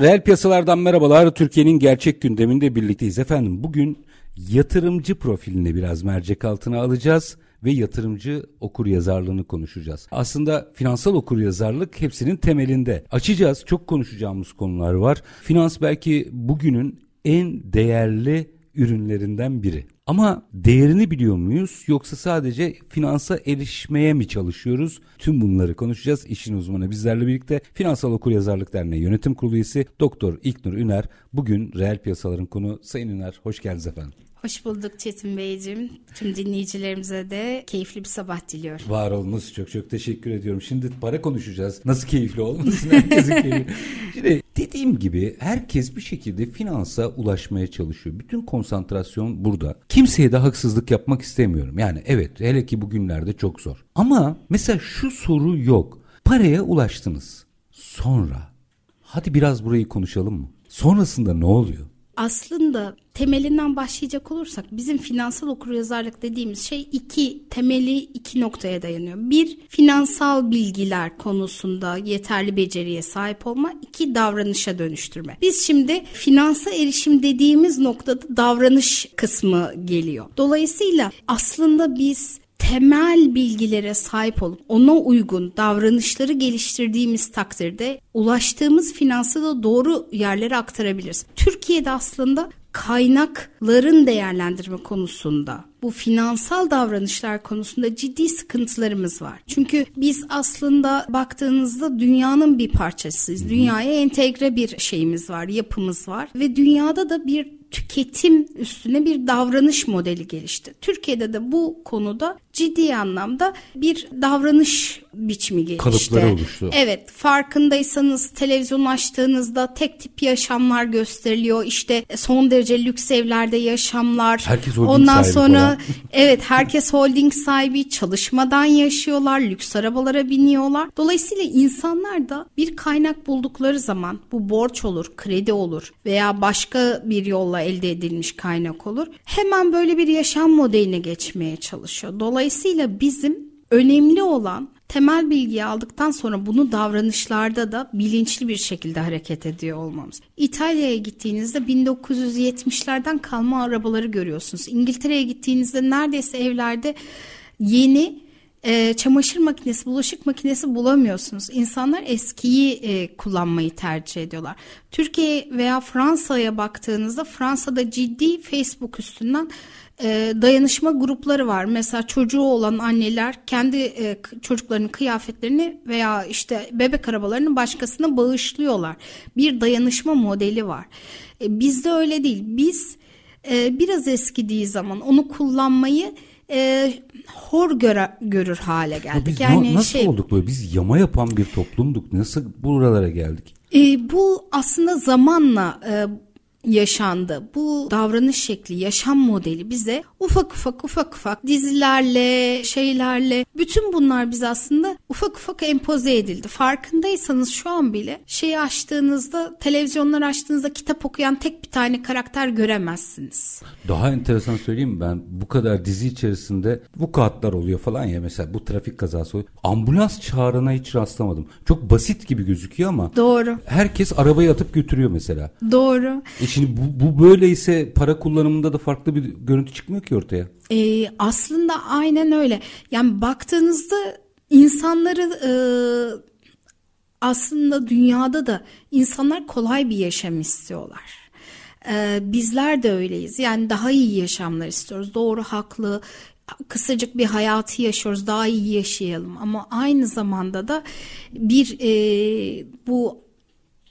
Reel piyasalardan merhabalar. Türkiye'nin gerçek gündeminde birlikteyiz. Efendim bugün yatırımcı profilini biraz mercek altına alacağız ve yatırımcı okur yazarlığını konuşacağız. Aslında finansal okur yazarlık hepsinin temelinde. Açacağız. Çok konuşacağımız konular var. Finans belki bugünün en değerli ürünlerinden biri. Ama değerini biliyor muyuz yoksa sadece finansa erişmeye mi çalışıyoruz? Tüm bunları konuşacağız. İşin uzmanı bizlerle birlikte Finansal Okuryazarlık Derneği Yönetim Kurulu üyesi Doktor İlknur Üner. Bugün reel piyasaların konu. Sayın Üner hoş geldiniz efendim. Hoş bulduk Çetin Beyciğim. Tüm dinleyicilerimize de keyifli bir sabah diliyorum. Var olunuz çok çok teşekkür ediyorum. Şimdi para konuşacağız. Nasıl keyifli olmasın herkesin keyifli. Şimdi dediğim gibi herkes bir şekilde finansa ulaşmaya çalışıyor. Bütün konsantrasyon burada. Kimseye de haksızlık yapmak istemiyorum. Yani evet hele ki bugünlerde çok zor. Ama mesela şu soru yok. Paraya ulaştınız. Sonra hadi biraz burayı konuşalım mı? Sonrasında ne oluyor? Aslında temelinden başlayacak olursak bizim finansal okuryazarlık dediğimiz şey iki temeli iki noktaya dayanıyor. Bir finansal bilgiler konusunda yeterli beceriye sahip olma, iki davranışa dönüştürme. Biz şimdi finansa erişim dediğimiz noktada davranış kısmı geliyor. Dolayısıyla aslında biz temel bilgilere sahip olup ona uygun davranışları geliştirdiğimiz takdirde ulaştığımız finansı da doğru yerlere aktarabiliriz. Türkiye'de aslında kaynakların değerlendirme konusunda bu finansal davranışlar konusunda ciddi sıkıntılarımız var. Çünkü biz aslında baktığınızda dünyanın bir parçasıyız. Dünyaya entegre bir şeyimiz var, yapımız var ve dünyada da bir tüketim üstüne bir davranış modeli gelişti. Türkiye'de de bu konuda ciddi anlamda bir davranış biçimi gelişti. Kalıpları oluştu. Evet farkındaysanız televizyon açtığınızda tek tip yaşamlar gösteriliyor. İşte son derece lüks evlerde yaşamlar. Herkes holding Ondan sahibi sonra falan. evet herkes holding sahibi çalışmadan yaşıyorlar. Lüks arabalara biniyorlar. Dolayısıyla insanlar da bir kaynak buldukları zaman bu borç olur, kredi olur veya başka bir yolla elde edilmiş kaynak olur. Hemen böyle bir yaşam modeline geçmeye çalışıyor. Dolayısıyla bizim önemli olan temel bilgiyi aldıktan sonra bunu davranışlarda da bilinçli bir şekilde hareket ediyor olmamız. İtalya'ya gittiğinizde 1970'lerden kalma arabaları görüyorsunuz. İngiltere'ye gittiğinizde neredeyse evlerde yeni e, çamaşır makinesi, bulaşık makinesi bulamıyorsunuz. İnsanlar eskiyi e, kullanmayı tercih ediyorlar. Türkiye veya Fransa'ya baktığınızda Fransa'da ciddi Facebook üstünden e, dayanışma grupları var. Mesela çocuğu olan anneler kendi e, çocuklarının kıyafetlerini veya işte bebek arabalarını başkasına bağışlıyorlar. Bir dayanışma modeli var. E, bizde öyle değil. Biz e, biraz eskidiği zaman onu kullanmayı e, hor göre, görür hale Ya geldik. biz yani na- nasıl şey olduk böyle? Biz yama yapan bir toplumduk. Nasıl buralara geldik? e, bu aslında zamanla e, yaşandı. Bu davranış şekli, yaşam modeli bize ufak ufak ufak ufak dizilerle, şeylerle bütün bunlar bize aslında ufak ufak empoze edildi. Farkındaysanız şu an bile şeyi açtığınızda, televizyonlar açtığınızda kitap okuyan tek bir tane karakter göremezsiniz. Daha enteresan söyleyeyim mi? Ben bu kadar dizi içerisinde bu kağıtlar oluyor falan ya mesela bu trafik kazası oluyor. Ambulans çağrına hiç rastlamadım. Çok basit gibi gözüküyor ama Doğru. herkes arabayı atıp götürüyor mesela. Doğru. E şimdi bu, bu böyleyse para kullanımında da farklı bir görüntü çıkmıyor ki ortaya. Ee, aslında aynen öyle. Yani baktığınızda insanları e, aslında dünyada da insanlar kolay bir yaşam istiyorlar. Ee, bizler de öyleyiz. Yani daha iyi yaşamlar istiyoruz. Doğru, haklı, kısacık bir hayatı yaşıyoruz. Daha iyi yaşayalım. Ama aynı zamanda da bir e, bu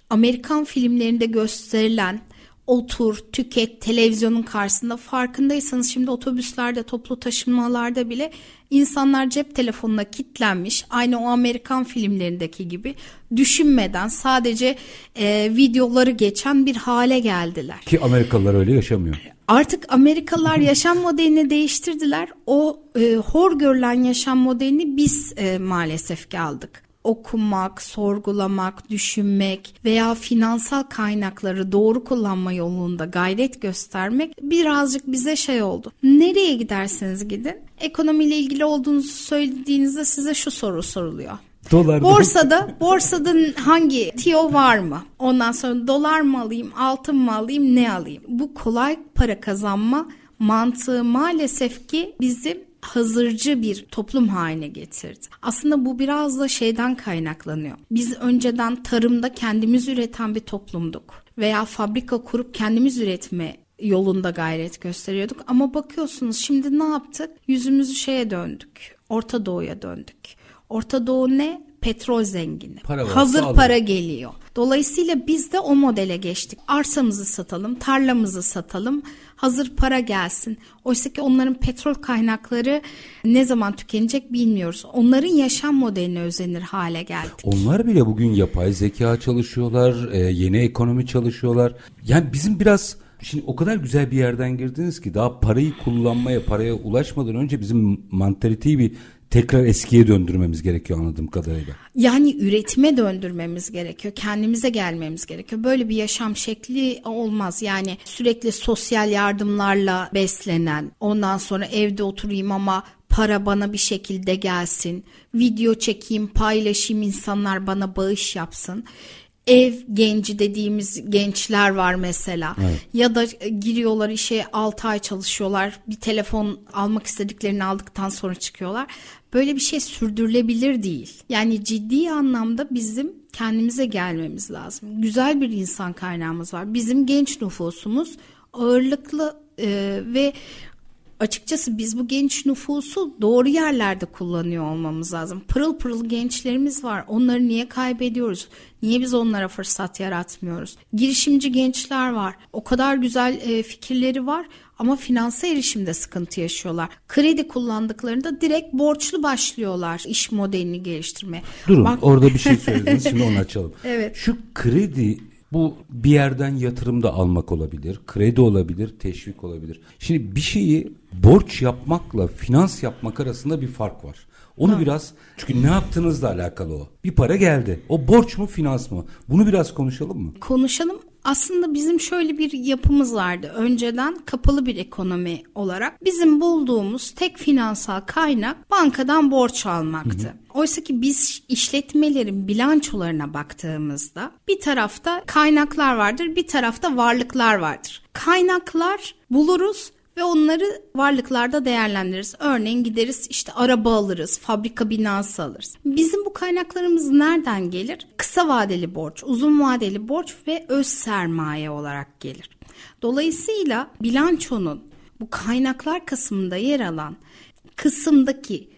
Amerikan filmlerinde gösterilen otur, tüket, televizyonun karşısında farkındaysanız şimdi otobüslerde, toplu taşımalarda bile insanlar cep telefonuna kilitlenmiş. Aynı o Amerikan filmlerindeki gibi düşünmeden sadece e, videoları geçen bir hale geldiler. Ki Amerikalılar öyle yaşamıyor. Artık Amerikalılar yaşam modelini değiştirdiler. O e, hor görülen yaşam modelini biz e, maalesef ki aldık okumak, sorgulamak, düşünmek veya finansal kaynakları doğru kullanma yolunda gayret göstermek birazcık bize şey oldu. Nereye giderseniz gidin ekonomiyle ilgili olduğunuzu söylediğinizde size şu soru soruluyor. Dolar borsada borsada hangi tiyo var mı? Ondan sonra dolar mı alayım, altın mı alayım, ne alayım? Bu kolay para kazanma mantığı maalesef ki bizim hazırcı bir toplum haline getirdi. Aslında bu biraz da şeyden kaynaklanıyor. Biz önceden tarımda kendimiz üreten bir toplumduk veya fabrika kurup kendimiz üretme yolunda gayret gösteriyorduk ama bakıyorsunuz şimdi ne yaptık? Yüzümüzü şeye döndük. Orta Doğu'ya döndük. Orta Doğu ne? Petrol zengini. Para Hazır para alın. geliyor. Dolayısıyla biz de o modele geçtik. Arsamızı satalım, tarlamızı satalım, hazır para gelsin. Oysa ki onların petrol kaynakları ne zaman tükenecek bilmiyoruz. Onların yaşam modeline özenir hale geldik. Onlar bile bugün yapay zeka çalışıyorlar, e, yeni ekonomi çalışıyorlar. Yani bizim biraz Şimdi o kadar güzel bir yerden girdiniz ki daha parayı kullanmaya, paraya ulaşmadan önce bizim mantaliteyi bir tekrar eskiye döndürmemiz gerekiyor anladığım kadarıyla. Yani üretime döndürmemiz gerekiyor. Kendimize gelmemiz gerekiyor. Böyle bir yaşam şekli olmaz. Yani sürekli sosyal yardımlarla beslenen, ondan sonra evde oturayım ama para bana bir şekilde gelsin. Video çekeyim, paylaşayım, insanlar bana bağış yapsın ev genci dediğimiz gençler var mesela. Evet. Ya da giriyorlar işe 6 ay çalışıyorlar. Bir telefon almak istediklerini aldıktan sonra çıkıyorlar. Böyle bir şey sürdürülebilir değil. Yani ciddi anlamda bizim kendimize gelmemiz lazım. Güzel bir insan kaynağımız var. Bizim genç nüfusumuz ağırlıklı e, ve açıkçası biz bu genç nüfusu doğru yerlerde kullanıyor olmamız lazım. Pırıl pırıl gençlerimiz var. Onları niye kaybediyoruz? Niye biz onlara fırsat yaratmıyoruz? Girişimci gençler var. O kadar güzel e, fikirleri var ama finansa erişimde sıkıntı yaşıyorlar. Kredi kullandıklarında direkt borçlu başlıyorlar iş modelini geliştirmeye. Durun Bak... orada bir şey söylediniz şimdi onu açalım. evet. Şu kredi bu bir yerden yatırım da almak olabilir, kredi olabilir, teşvik olabilir. Şimdi bir şeyi borç yapmakla finans yapmak arasında bir fark var. Onu ha. biraz çünkü ne yaptığınızla alakalı o. Bir para geldi. O borç mu finans mı? Bunu biraz konuşalım mı? Konuşalım. Aslında bizim şöyle bir yapımız vardı. Önceden kapalı bir ekonomi olarak bizim bulduğumuz tek finansal kaynak bankadan borç almaktı. Hı hı. Oysa ki biz işletmelerin bilançolarına baktığımızda bir tarafta kaynaklar vardır, bir tarafta varlıklar vardır. Kaynaklar buluruz ve onları varlıklarda değerlendiririz. Örneğin gideriz işte araba alırız, fabrika binası alırız. Bizim bu kaynaklarımız nereden gelir? Kısa vadeli borç, uzun vadeli borç ve öz sermaye olarak gelir. Dolayısıyla bilançonun bu kaynaklar kısmında yer alan kısımdaki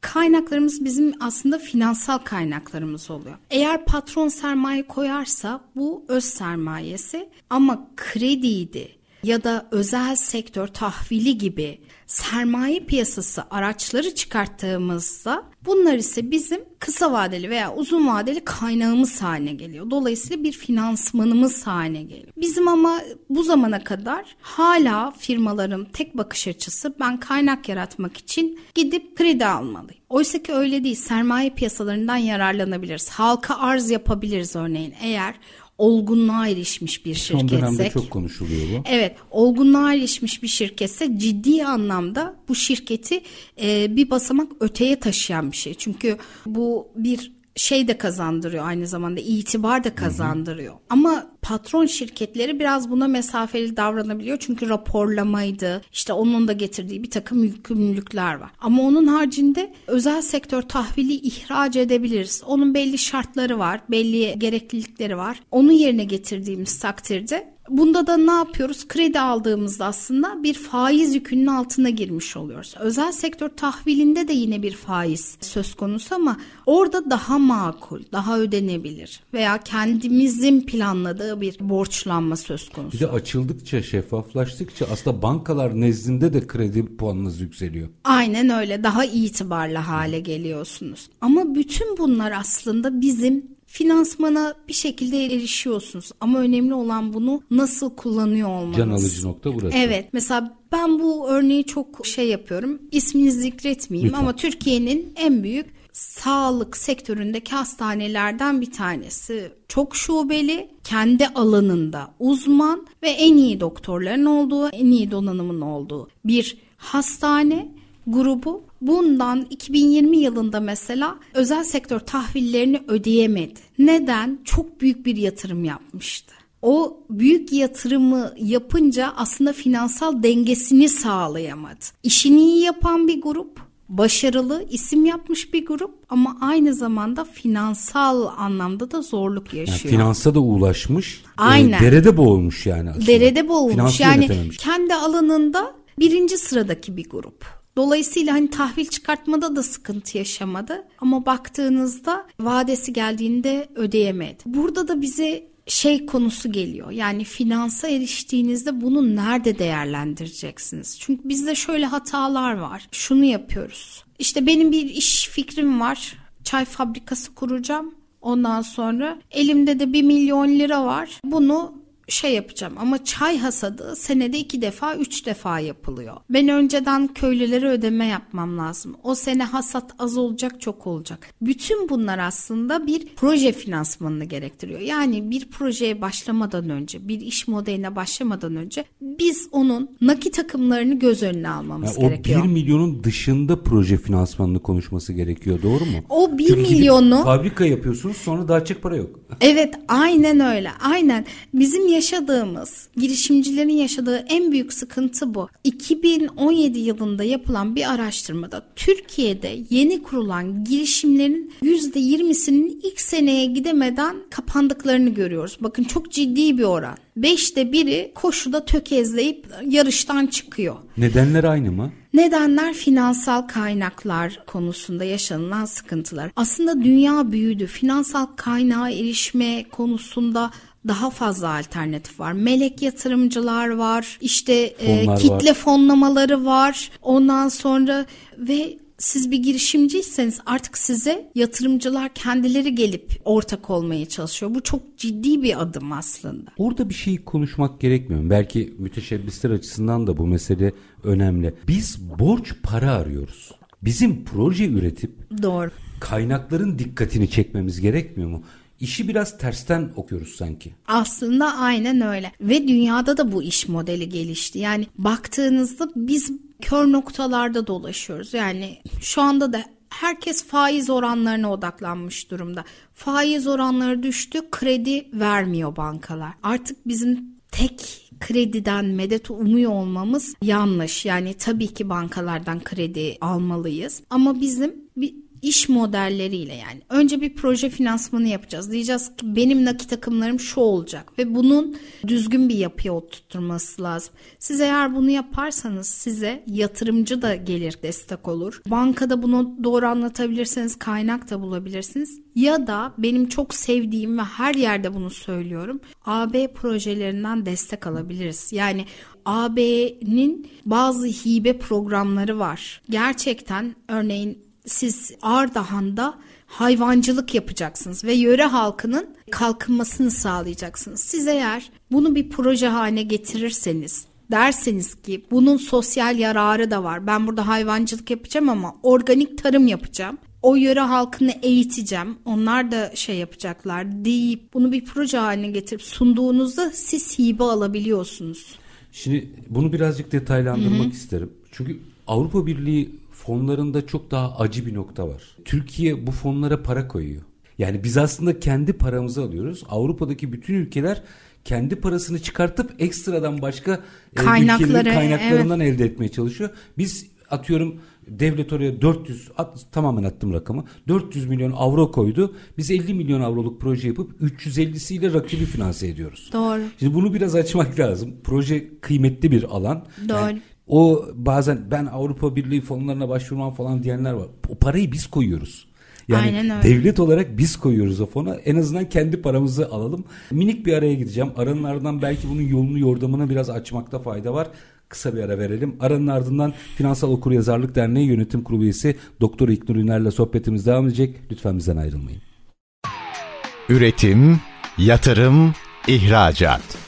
kaynaklarımız bizim aslında finansal kaynaklarımız oluyor. Eğer patron sermaye koyarsa bu öz sermayesi ama krediydi, ya da özel sektör tahvili gibi sermaye piyasası araçları çıkarttığımızda bunlar ise bizim kısa vadeli veya uzun vadeli kaynağımız haline geliyor. Dolayısıyla bir finansmanımız haline geliyor. Bizim ama bu zamana kadar hala firmaların tek bakış açısı ben kaynak yaratmak için gidip kredi almalıyım. Oysa ki öyle değil. Sermaye piyasalarından yararlanabiliriz. Halka arz yapabiliriz örneğin. Eğer olgunluğa erişmiş bir şirketsek. Son dönemde çok konuşuluyor bu. Evet olgunluğa erişmiş bir şirketse ciddi anlamda bu şirketi e, bir basamak öteye taşıyan bir şey. Çünkü bu bir şey de kazandırıyor aynı zamanda itibar da kazandırıyor. Hı hı. Ama patron şirketleri biraz buna mesafeli davranabiliyor. Çünkü raporlamaydı işte onun da getirdiği bir takım yükümlülükler var. Ama onun haricinde özel sektör tahvili ihraç edebiliriz. Onun belli şartları var, belli gereklilikleri var. Onu yerine getirdiğimiz takdirde Bunda da ne yapıyoruz? Kredi aldığımızda aslında bir faiz yükünün altına girmiş oluyoruz. Özel sektör tahvilinde de yine bir faiz söz konusu ama orada daha makul, daha ödenebilir veya kendimizin planladığı da bir borçlanma söz konusu. Bir de açıldıkça, şeffaflaştıkça aslında bankalar nezdinde de kredi puanınız yükseliyor. Aynen öyle. Daha itibarlı hale geliyorsunuz. Ama bütün bunlar aslında bizim finansmana bir şekilde erişiyorsunuz. Ama önemli olan bunu nasıl kullanıyor olmanız. Can alıcı nokta burası. Evet. Mesela ben bu örneği çok şey yapıyorum. İsmini zikretmeyeyim Lütfen. ama Türkiye'nin en büyük sağlık sektöründeki hastanelerden bir tanesi. Çok şubeli, kendi alanında uzman ve en iyi doktorların olduğu, en iyi donanımın olduğu bir hastane grubu bundan 2020 yılında mesela özel sektör tahvillerini ödeyemedi. Neden? Çok büyük bir yatırım yapmıştı. O büyük yatırımı yapınca aslında finansal dengesini sağlayamadı. İşini iyi yapan bir grup, başarılı isim yapmış bir grup ama aynı zamanda finansal anlamda da zorluk Yani yaşıyor. finansa da ulaşmış. Aynen. E, derede boğulmuş yani aslında. Derede boğulmuş. Finansı Yani kendi alanında birinci sıradaki bir grup. Dolayısıyla hani tahvil çıkartmada da sıkıntı yaşamadı ama baktığınızda vadesi geldiğinde ödeyemedi. Burada da bize şey konusu geliyor. Yani finansa eriştiğinizde bunu nerede değerlendireceksiniz? Çünkü bizde şöyle hatalar var. Şunu yapıyoruz. İşte benim bir iş fikrim var. Çay fabrikası kuracağım. Ondan sonra elimde de bir milyon lira var. Bunu şey yapacağım ama çay hasadı senede iki defa üç defa yapılıyor. Ben önceden köylülere ödeme yapmam lazım. O sene hasat az olacak çok olacak. Bütün bunlar aslında bir proje finansmanını gerektiriyor. Yani bir projeye başlamadan önce bir iş modeline başlamadan önce biz onun nakit akımlarını göz önüne almamız Yani o gerekiyor. 1 milyonun dışında proje finansmanını konuşması gerekiyor doğru mu? O bir Çünkü gidip milyonu- fabrika yapıyorsunuz sonra dağıtacak para yok. Evet aynen öyle aynen bizim yaşadığımız girişimcilerin yaşadığı en büyük sıkıntı bu 2017 yılında yapılan bir araştırmada Türkiye'de yeni kurulan girişimlerin %20'sinin ilk seneye gidemeden kapandıklarını görüyoruz bakın çok ciddi bir oran beşte biri koşuda tökezleyip yarıştan çıkıyor Nedenler aynı mı? Nedenler finansal kaynaklar konusunda yaşanılan sıkıntılar. Aslında dünya büyüdü. Finansal kaynağa erişme konusunda daha fazla alternatif var. Melek yatırımcılar var. İşte e, kitle var. fonlamaları var. Ondan sonra ve siz bir girişimciyseniz artık size yatırımcılar kendileri gelip ortak olmaya çalışıyor. Bu çok ciddi bir adım aslında. Orada bir şey konuşmak gerekmiyor? Belki müteşebbisler açısından da bu mesele önemli. Biz borç para arıyoruz. Bizim proje üretip Doğru. kaynakların dikkatini çekmemiz gerekmiyor mu? İşi biraz tersten okuyoruz sanki. Aslında aynen öyle. Ve dünyada da bu iş modeli gelişti. Yani baktığınızda biz kör noktalarda dolaşıyoruz. Yani şu anda da herkes faiz oranlarına odaklanmış durumda. Faiz oranları düştü, kredi vermiyor bankalar. Artık bizim tek krediden medet umuyor olmamız yanlış. Yani tabii ki bankalardan kredi almalıyız. Ama bizim bir iş modelleriyle yani. Önce bir proje finansmanı yapacağız. Diyeceğiz ki benim nakit akımlarım şu olacak ve bunun düzgün bir yapıya oturtturması lazım. Siz eğer bunu yaparsanız size yatırımcı da gelir destek olur. Bankada bunu doğru anlatabilirseniz kaynak da bulabilirsiniz. Ya da benim çok sevdiğim ve her yerde bunu söylüyorum. AB projelerinden destek alabiliriz. Yani AB'nin bazı hibe programları var. Gerçekten örneğin siz Ardahan'da hayvancılık yapacaksınız ve yöre halkının kalkınmasını sağlayacaksınız. Siz eğer bunu bir proje haline getirirseniz derseniz ki bunun sosyal yararı da var. Ben burada hayvancılık yapacağım ama organik tarım yapacağım. O yöre halkını eğiteceğim. Onlar da şey yapacaklar deyip bunu bir proje haline getirip sunduğunuzda siz hibe alabiliyorsunuz. Şimdi bunu birazcık detaylandırmak isterim. Çünkü Avrupa Birliği fonlarında çok daha acı bir nokta var. Türkiye bu fonlara para koyuyor. Yani biz aslında kendi paramızı alıyoruz. Avrupa'daki bütün ülkeler kendi parasını çıkartıp ekstradan başka e, Kaynakları, kaynaklarından elde etmeye çalışıyor. Biz atıyorum devlet oraya 400 at, tamamen attım rakamı 400 milyon avro koydu. Biz 50 milyon avroluk proje yapıp 350'siyle rakibi finanse ediyoruz. Doğru. Şimdi bunu biraz açmak lazım. Proje kıymetli bir alan. Doğru. Yani o bazen ben Avrupa Birliği fonlarına başvurmam falan diyenler var. O parayı biz koyuyoruz. Yani Aynen öyle. devlet olarak biz koyuyoruz o fona. En azından kendi paramızı alalım. Minik bir araya gideceğim. Aranın ardından belki bunun yolunu yordamını biraz açmakta fayda var. Kısa bir ara verelim. Aranın ardından Finansal Okuryazarlık Derneği Yönetim Kurulu üyesi Doktor İknur Üner'le sohbetimiz devam edecek. Lütfen bizden ayrılmayın. Üretim, yatırım, ihracat.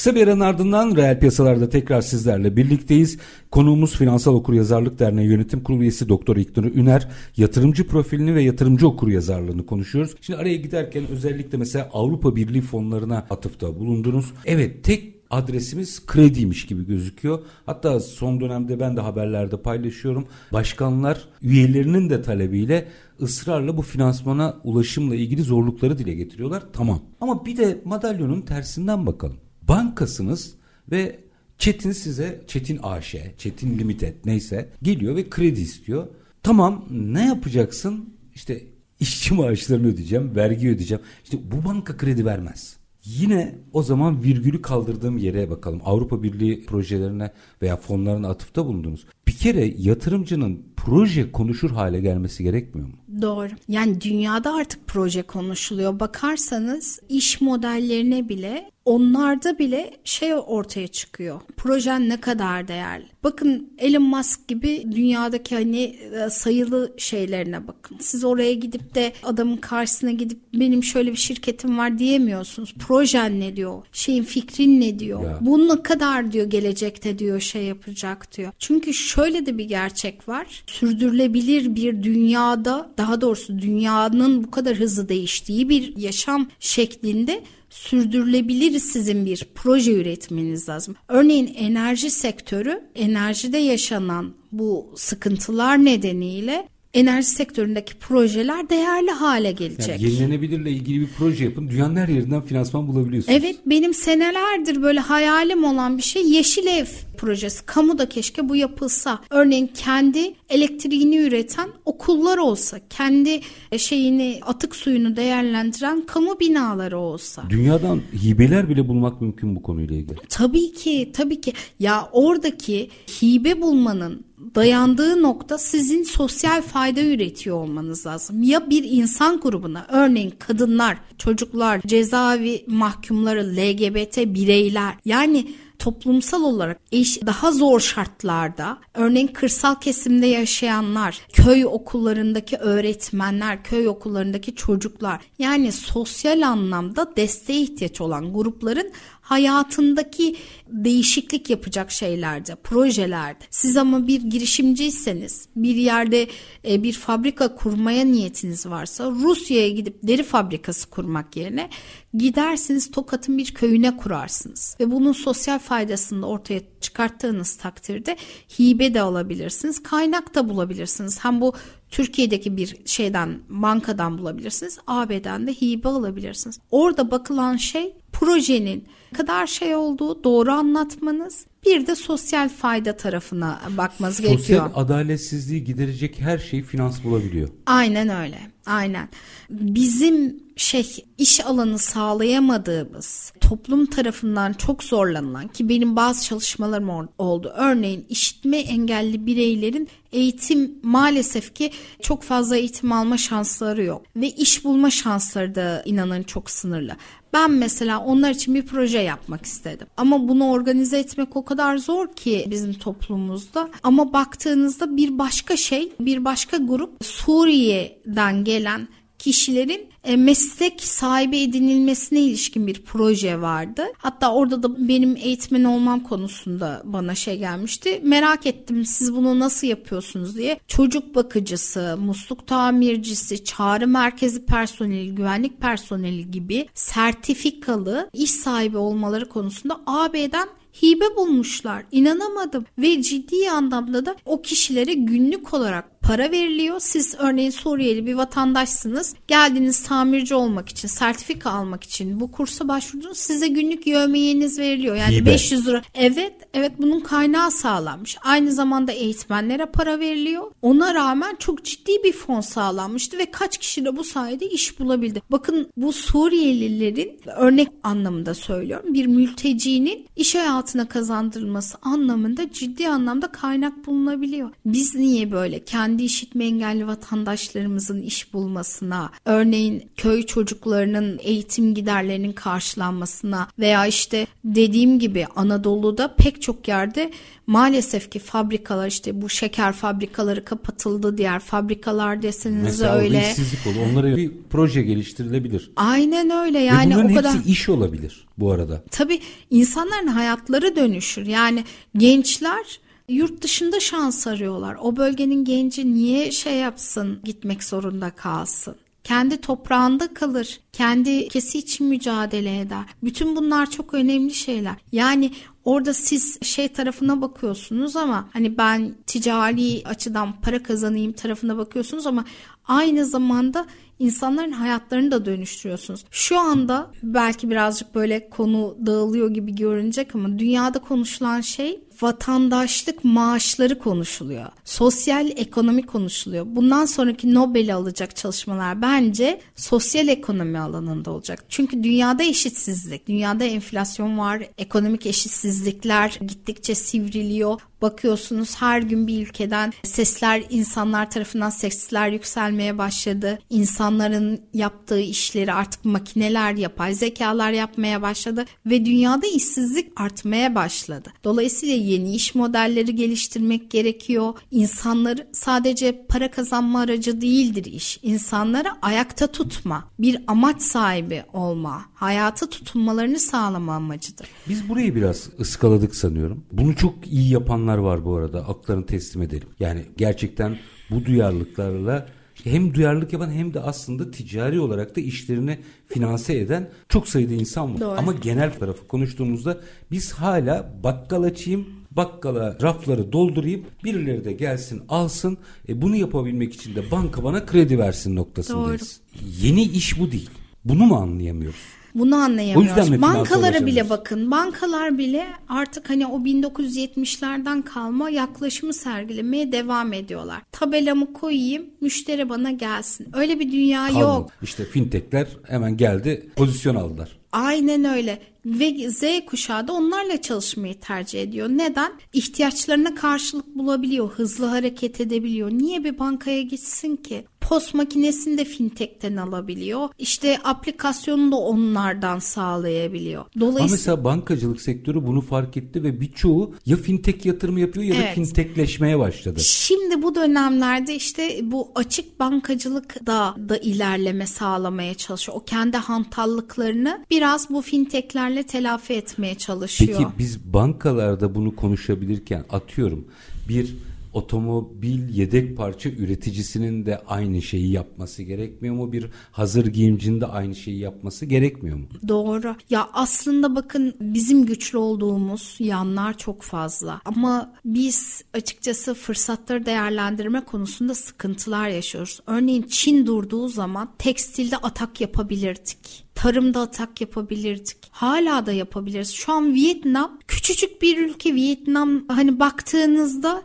Kısa bir aranın ardından reel piyasalarda tekrar sizlerle birlikteyiz. Konuğumuz Finansal Okuryazarlık Derneği Yönetim Kurulu üyesi Doktor İknur Üner. Yatırımcı profilini ve yatırımcı okuryazarlığını konuşuyoruz. Şimdi araya giderken özellikle mesela Avrupa Birliği fonlarına atıfta bulundunuz. Evet tek adresimiz krediymiş gibi gözüküyor. Hatta son dönemde ben de haberlerde paylaşıyorum. Başkanlar üyelerinin de talebiyle ısrarla bu finansmana ulaşımla ilgili zorlukları dile getiriyorlar. Tamam. Ama bir de madalyonun tersinden bakalım. Bankasınız ve Çetin size Çetin AŞ, Çetin Limited neyse geliyor ve kredi istiyor. Tamam ne yapacaksın? İşte işçi maaşlarını ödeyeceğim, vergi ödeyeceğim. İşte bu banka kredi vermez. Yine o zaman virgülü kaldırdığım yere bakalım. Avrupa Birliği projelerine veya fonlarına atıfta bulundunuz. Bir kere yatırımcının proje konuşur hale gelmesi gerekmiyor mu? Doğru. Yani dünyada artık proje konuşuluyor. Bakarsanız iş modellerine bile onlarda bile şey ortaya çıkıyor. Projen ne kadar değerli. Bakın Elon Musk gibi dünyadaki hani e, sayılı şeylerine bakın. Siz oraya gidip de adamın karşısına gidip benim şöyle bir şirketim var diyemiyorsunuz. Projen ne diyor? Şeyin fikrin ne diyor? Ya. Bu ne kadar diyor gelecekte diyor şey yapacak diyor. Çünkü şöyle de bir gerçek var. Sürdürülebilir bir dünyada daha doğrusu dünyanın bu kadar hızlı değiştiği bir yaşam şeklinde sürdürülebilir sizin bir proje üretmeniz lazım. Örneğin enerji sektörü enerjide yaşanan bu sıkıntılar nedeniyle enerji sektöründeki projeler değerli hale gelecek. Yani yenilenebilirle ilgili bir proje yapın. Dünyanın her yerinden finansman bulabiliyorsunuz. Evet benim senelerdir böyle hayalim olan bir şey yeşil ev projesi. Kamuda keşke bu yapılsa. Örneğin kendi elektriğini üreten okullar olsa, kendi e, şeyini atık suyunu değerlendiren kamu binaları olsa. Dünyadan hibeler bile bulmak mümkün bu konuyla ilgili. Tabii ki, tabii ki. Ya oradaki hibe bulmanın dayandığı nokta sizin sosyal fayda üretiyor olmanız lazım. Ya bir insan grubuna örneğin kadınlar, çocuklar, cezaevi mahkumları, LGBT bireyler yani toplumsal olarak eş, daha zor şartlarda örneğin kırsal kesimde yaşayanlar, köy okullarındaki öğretmenler, köy okullarındaki çocuklar yani sosyal anlamda desteğe ihtiyaç olan grupların hayatındaki değişiklik yapacak şeylerde, projelerde. Siz ama bir girişimciyseniz, bir yerde e, bir fabrika kurmaya niyetiniz varsa Rusya'ya gidip deri fabrikası kurmak yerine gidersiniz Tokat'ın bir köyüne kurarsınız. Ve bunun sosyal faydasını da ortaya çıkarttığınız takdirde hibe de alabilirsiniz, kaynak da bulabilirsiniz. Hem bu Türkiye'deki bir şeyden bankadan bulabilirsiniz. AB'den de hibe alabilirsiniz. Orada bakılan şey projenin kadar şey olduğu doğru anlatmanız bir de sosyal fayda tarafına bakmanız Sosyal gerekiyor. adaletsizliği giderecek her şeyi finans bulabiliyor. Aynen öyle. Aynen. Bizim şey iş alanı sağlayamadığımız toplum tarafından çok zorlanılan ki benim bazı çalışmalarım oldu. Örneğin işitme engelli bireylerin eğitim maalesef ki çok fazla eğitim alma şansları yok ve iş bulma şansları da inanın çok sınırlı. Ben mesela onlar için bir proje yapmak istedim. Ama bunu organize etmek o kadar zor ki bizim toplumumuzda. Ama baktığınızda bir başka şey, bir başka grup Suriye'den gelen kişilerin e, meslek sahibi edinilmesine ilişkin bir proje vardı. Hatta orada da benim eğitmen olmam konusunda bana şey gelmişti. Merak ettim siz bunu nasıl yapıyorsunuz diye. Çocuk bakıcısı, musluk tamircisi, çağrı merkezi personeli, güvenlik personeli gibi sertifikalı iş sahibi olmaları konusunda AB'den hibe bulmuşlar. İnanamadım ve ciddi anlamda da o kişilere günlük olarak para veriliyor. Siz örneğin Suriyeli bir vatandaşsınız. Geldiniz tamirci olmak için, sertifika almak için bu kursa başvurdunuz. Size günlük yövmeyeniz veriliyor. Yani Hibe. 500 lira. Evet, evet bunun kaynağı sağlanmış. Aynı zamanda eğitmenlere para veriliyor. Ona rağmen çok ciddi bir fon sağlanmıştı ve kaç kişi de bu sayede iş bulabildi. Bakın bu Suriyelilerin örnek anlamında söylüyorum. Bir mültecinin iş hayatına kazandırılması anlamında ciddi anlamda kaynak bulunabiliyor. Biz niye böyle kendi işitme engelli vatandaşlarımızın iş bulmasına, örneğin köy çocuklarının eğitim giderlerinin karşılanmasına veya işte dediğim gibi Anadolu'da pek çok yerde maalesef ki fabrikalar işte bu şeker fabrikaları kapatıldı diğer fabrikalar deseniz Mesela öyle. işsizlik olur. Onlara bir proje geliştirilebilir. Aynen öyle Ve yani bunların o kadar. hepsi iş olabilir bu arada. Tabii insanların hayatları dönüşür. Yani gençler yurt dışında şans arıyorlar. O bölgenin genci niye şey yapsın, gitmek zorunda kalsın? Kendi toprağında kalır. Kendi ülkesi için mücadele eder. Bütün bunlar çok önemli şeyler. Yani orada siz şey tarafına bakıyorsunuz ama hani ben ticari açıdan para kazanayım tarafına bakıyorsunuz ama aynı zamanda insanların hayatlarını da dönüştürüyorsunuz. Şu anda belki birazcık böyle konu dağılıyor gibi görünecek ama dünyada konuşulan şey vatandaşlık maaşları konuşuluyor. Sosyal ekonomi konuşuluyor. Bundan sonraki Nobel'i alacak çalışmalar bence sosyal ekonomi alanında olacak. Çünkü dünyada eşitsizlik, dünyada enflasyon var, ekonomik eşitsizlikler gittikçe sivriliyor. Bakıyorsunuz her gün bir ülkeden sesler insanlar tarafından sesler yükselmeye başladı. İnsanların yaptığı işleri artık makineler, yapay zekalar yapmaya başladı ve dünyada işsizlik artmaya başladı. Dolayısıyla yeni iş modelleri geliştirmek gerekiyor. İnsanları sadece para kazanma aracı değildir iş. İnsanları ayakta tutma, bir amaç sahibi olma, hayata tutunmalarını sağlama amacıdır. Biz burayı biraz ıskaladık sanıyorum. Bunu çok iyi yapanlar var bu arada. Aklarını teslim edelim. Yani gerçekten bu duyarlılıklarla hem duyarlılık yapan hem de aslında ticari olarak da işlerini finanse eden çok sayıda insan var. Doğru. Ama genel tarafı konuştuğumuzda biz hala bakkal açayım, bakkala rafları doldurayım, birileri de gelsin alsın. E bunu yapabilmek için de banka bana kredi versin noktasındayız. Yeni iş bu değil. Bunu mu anlayamıyoruz? Bunu anlayamıyoruz. Bankalara bile bakın. Bankalar bile artık hani o 1970'lerden kalma yaklaşımı sergilemeye devam ediyorlar. Tabelamı koyayım, müşteri bana gelsin. Öyle bir dünya Kalmadı. yok. İşte fintechler hemen geldi, pozisyon aldılar. Aynen öyle. Ve Z kuşağı da onlarla çalışmayı tercih ediyor. Neden? İhtiyaçlarına karşılık bulabiliyor, hızlı hareket edebiliyor. Niye bir bankaya gitsin ki? Post makinesini de fintech'ten alabiliyor. İşte aplikasyonu da onlardan sağlayabiliyor. Ama Dolayısıyla mesela bankacılık sektörü bunu fark etti ve birçoğu ya fintech yatırımı yapıyor ya da Evet. fintechleşmeye başladı. Şimdi bu dönemlerde işte bu açık bankacılık da da ilerleme sağlamaya çalışıyor. O kendi hantallıklarını biraz bu fintechlerle telafi etmeye çalışıyor. Peki biz bankalarda bunu konuşabilirken atıyorum bir otomobil yedek parça üreticisinin de aynı şeyi yapması gerekmiyor mu? Bir hazır giyimcinin de aynı şeyi yapması gerekmiyor mu? Doğru. Ya aslında bakın bizim güçlü olduğumuz yanlar çok fazla. Ama biz açıkçası fırsatları değerlendirme konusunda sıkıntılar yaşıyoruz. Örneğin Çin durduğu zaman tekstilde atak yapabilirdik. Tarımda atak yapabilirdik. Hala da yapabiliriz. Şu an Vietnam küçücük bir ülke. Vietnam hani baktığınızda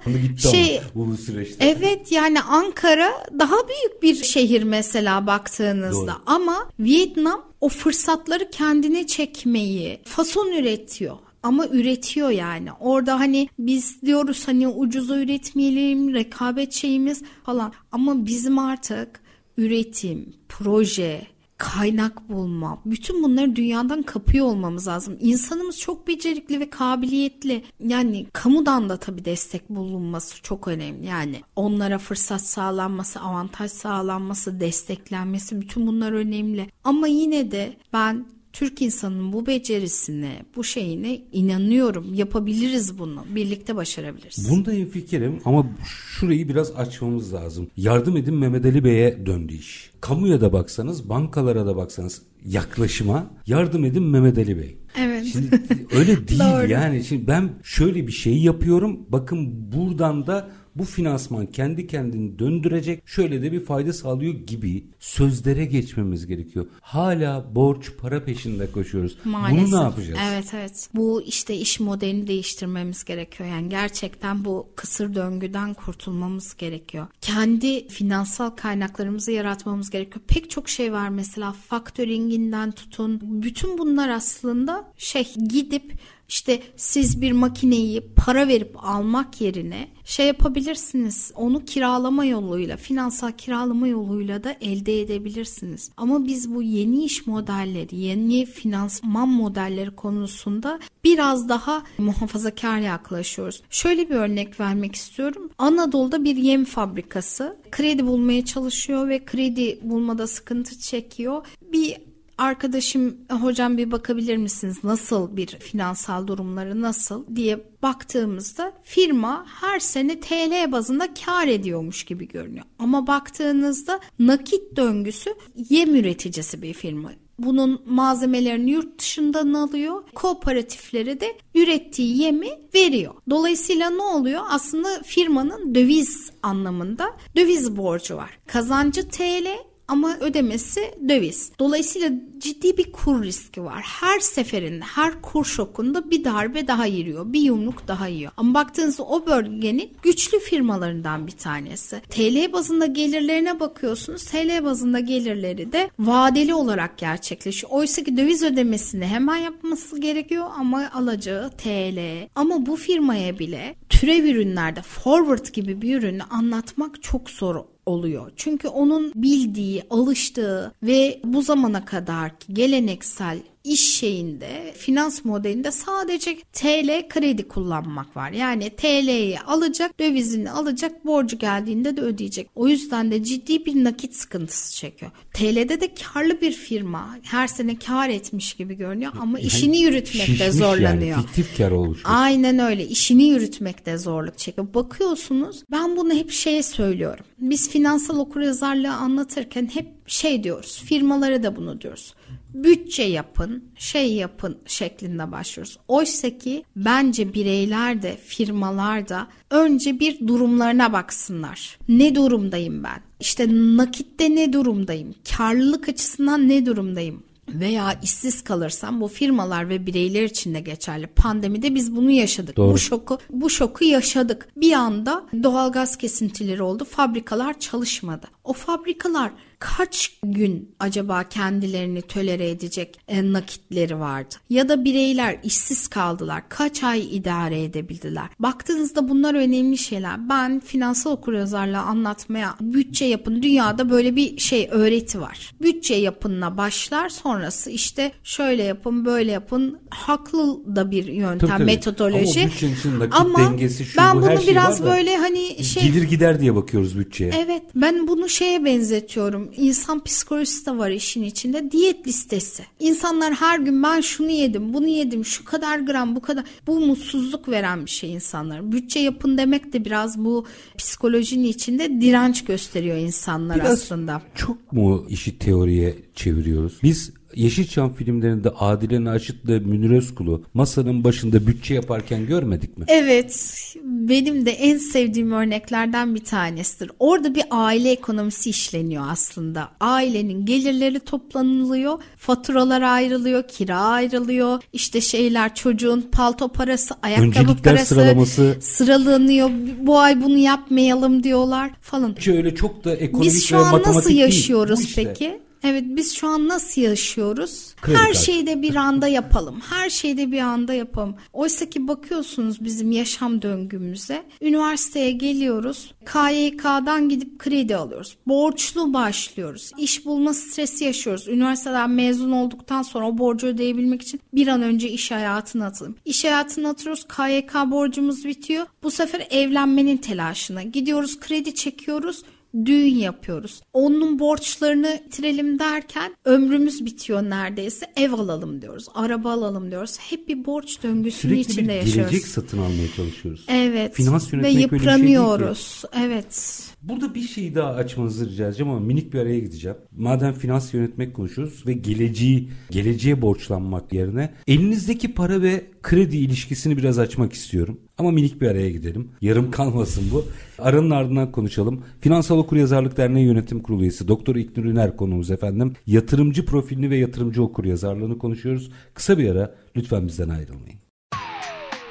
şey ama bu süreçte. Evet yani Ankara daha büyük bir şehir mesela baktığınızda Doğru. ama Vietnam o fırsatları kendine çekmeyi fason üretiyor ama üretiyor yani. Orada hani biz diyoruz hani ucuza üretmeyelim, rekabet şeyimiz falan. Ama bizim artık üretim, proje, kaynak bulma, bütün bunları dünyadan kapıyor olmamız lazım. İnsanımız çok becerikli ve kabiliyetli. Yani kamudan da tabii destek bulunması çok önemli. Yani onlara fırsat sağlanması, avantaj sağlanması, desteklenmesi bütün bunlar önemli. Ama yine de ben Türk insanının bu becerisine, bu şeyine inanıyorum. Yapabiliriz bunu. Birlikte başarabiliriz. Bunda hemfikirim ama şurayı biraz açmamız lazım. Yardım edin Mehmet Ali Bey'e döndü iş. Kamuya da baksanız, bankalara da baksanız yaklaşıma yardım edin Mehmet Ali Bey. Evet. Şimdi öyle değil yani. Şimdi ben şöyle bir şey yapıyorum. Bakın buradan da bu finansman kendi kendini döndürecek şöyle de bir fayda sağlıyor gibi sözlere geçmemiz gerekiyor. Hala borç para peşinde koşuyoruz. Maalesef. Bunu ne yapacağız? Evet evet. Bu işte iş modelini değiştirmemiz gerekiyor. Yani gerçekten bu kısır döngüden kurtulmamız gerekiyor. Kendi finansal kaynaklarımızı yaratmamız gerekiyor. Pek çok şey var mesela faktöringinden tutun. Bütün bunlar aslında şey gidip işte siz bir makineyi para verip almak yerine şey yapabilirsiniz. Onu kiralama yoluyla, finansal kiralama yoluyla da elde edebilirsiniz. Ama biz bu yeni iş modelleri, yeni finansman modelleri konusunda biraz daha muhafazakar yaklaşıyoruz. Şöyle bir örnek vermek istiyorum. Anadolu'da bir yem fabrikası kredi bulmaya çalışıyor ve kredi bulmada sıkıntı çekiyor. Bir arkadaşım hocam bir bakabilir misiniz nasıl bir finansal durumları nasıl diye baktığımızda firma her sene TL bazında kar ediyormuş gibi görünüyor. Ama baktığınızda nakit döngüsü yem üreticisi bir firma. Bunun malzemelerini yurt dışından alıyor. Kooperatiflere de ürettiği yemi veriyor. Dolayısıyla ne oluyor? Aslında firmanın döviz anlamında döviz borcu var. Kazancı TL ama ödemesi döviz. Dolayısıyla ciddi bir kur riski var. Her seferinde, her kur şokunda bir darbe daha yiriyor, bir yumruk daha yiyor. Ama baktığınızda o bölgenin güçlü firmalarından bir tanesi. TL bazında gelirlerine bakıyorsunuz. TL bazında gelirleri de vadeli olarak gerçekleşiyor. Oysa ki döviz ödemesini hemen yapması gerekiyor ama alacağı TL. Ama bu firmaya bile türev ürünlerde forward gibi bir ürünü anlatmak çok zor oluyor. Çünkü onun bildiği, alıştığı ve bu zamana kadar geleneksel iş şeyinde, finans modelinde sadece TL kredi kullanmak var. Yani TL'yi alacak, dövizini alacak, borcu geldiğinde de ödeyecek. O yüzden de ciddi bir nakit sıkıntısı çekiyor. TL'de de karlı bir firma her sene kar etmiş gibi görünüyor ama Yani işini yürütmekte zorlanıyor. Yani, fiktif kar oluşmuş. Aynen öyle. İşini yürütmekte zorluk çekiyor. Bakıyorsunuz ben bunu hep şeye söylüyorum. Biz finansal okuryazarlığı anlatırken hep şey diyoruz. Firmalara da bunu diyoruz. Bütçe yapın, şey yapın şeklinde başlıyoruz. Oysa ki bence bireyler de firmalar da önce bir durumlarına baksınlar. Ne durumdayım ben? İşte nakitte ne durumdayım? Karlılık açısından ne durumdayım? veya işsiz kalırsam bu firmalar ve bireyler için de geçerli. Pandemide biz bunu yaşadık. Doğru. Bu şoku bu şoku yaşadık. Bir anda doğalgaz kesintileri oldu. Fabrikalar çalışmadı. O fabrikalar kaç gün acaba kendilerini tölere edecek e, nakitleri vardı? Ya da bireyler işsiz kaldılar. Kaç ay idare edebildiler? Baktığınızda bunlar önemli şeyler. Ben finansal okuryazarlığı anlatmaya bütçe yapın. Dünyada böyle bir şey öğreti var. Bütçe yapınla başlar sonrası işte şöyle yapın böyle yapın. Haklı da bir yöntem Tabii, tabii. metodoloji. Ama bütçenin nakit Ama dengesi, şu ben bu, bunu her şey biraz var da böyle hani şey Gelir gider diye bakıyoruz bütçeye. Evet ben bunu şeye benzetiyorum. İnsan psikolojisi de var işin içinde. Diyet listesi. İnsanlar her gün ben şunu yedim, bunu yedim, şu kadar gram, bu kadar. Bu mutsuzluk veren bir şey insanlara. Bütçe yapın demek de biraz bu psikolojinin içinde direnç gösteriyor insanlar Biraz aslında. çok mu işi teoriye çeviriyoruz? Biz Yeşilçam filmlerinde Adile Naşit'le Münir Özkul'u masanın başında bütçe yaparken görmedik mi? Evet, benim de en sevdiğim örneklerden bir tanesidir. Orada bir aile ekonomisi işleniyor aslında. Ailenin gelirleri toplanılıyor, faturalar ayrılıyor, kira ayrılıyor, işte şeyler çocuğun palto parası, ayakkabı Öncelikler parası sıralaması. sıralanıyor. Bu ay bunu yapmayalım diyorlar falan. Bütçe öyle çok da ekonomik Biz şu ve an matematik nasıl yaşıyoruz işte. peki? Evet biz şu an nasıl yaşıyoruz? Kredi Her kartı. şeyde bir anda yapalım. Her şeyde bir anda yapalım. Oysa ki bakıyorsunuz bizim yaşam döngümüze. Üniversiteye geliyoruz. KYK'dan gidip kredi alıyoruz. Borçlu başlıyoruz. İş bulma stresi yaşıyoruz. Üniversiteden mezun olduktan sonra o borcu ödeyebilmek için bir an önce iş hayatına atalım. İş hayatına atıyoruz. KYK borcumuz bitiyor. Bu sefer evlenmenin telaşına. Gidiyoruz kredi çekiyoruz düğün yapıyoruz. Onun borçlarını bitirelim derken ömrümüz bitiyor neredeyse. Ev alalım diyoruz, araba alalım diyoruz. Hep bir borç döngüsünün Sürekli içinde bir yaşıyoruz. gelecek satın almaya çalışıyoruz. Evet. Finans ve yönetmek bir şey yıpranıyoruz. evet. Burada bir şey daha açmanızı rica edeceğim ama minik bir araya gideceğim. Madem finans yönetmek konuşuyoruz ve geleceği, geleceğe borçlanmak yerine elinizdeki para ve kredi ilişkisini biraz açmak istiyorum. Ama minik bir araya gidelim. Yarım kalmasın bu. Aranın ardından konuşalım. Finansal Okuryazarlık Derneği Yönetim Kurulu üyesi Doktor İknur Üner konuğumuz efendim. Yatırımcı profilini ve yatırımcı okuryazarlığını konuşuyoruz. Kısa bir ara lütfen bizden ayrılmayın.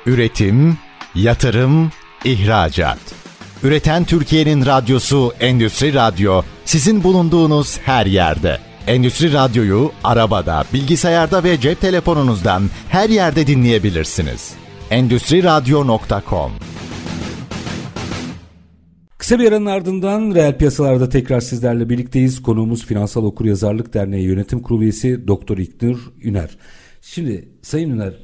Üretim, yatırım, ihracat. Üreten Türkiye'nin radyosu Endüstri Radyo sizin bulunduğunuz her yerde. Endüstri Radyo'yu arabada, bilgisayarda ve cep telefonunuzdan her yerde dinleyebilirsiniz. Endüstri Radyo.com Kısa bir aranın ardından reel piyasalarda tekrar sizlerle birlikteyiz. Konuğumuz Finansal Okuryazarlık Derneği Yönetim Kurulu üyesi Doktor İknur Üner. Şimdi Sayın Üner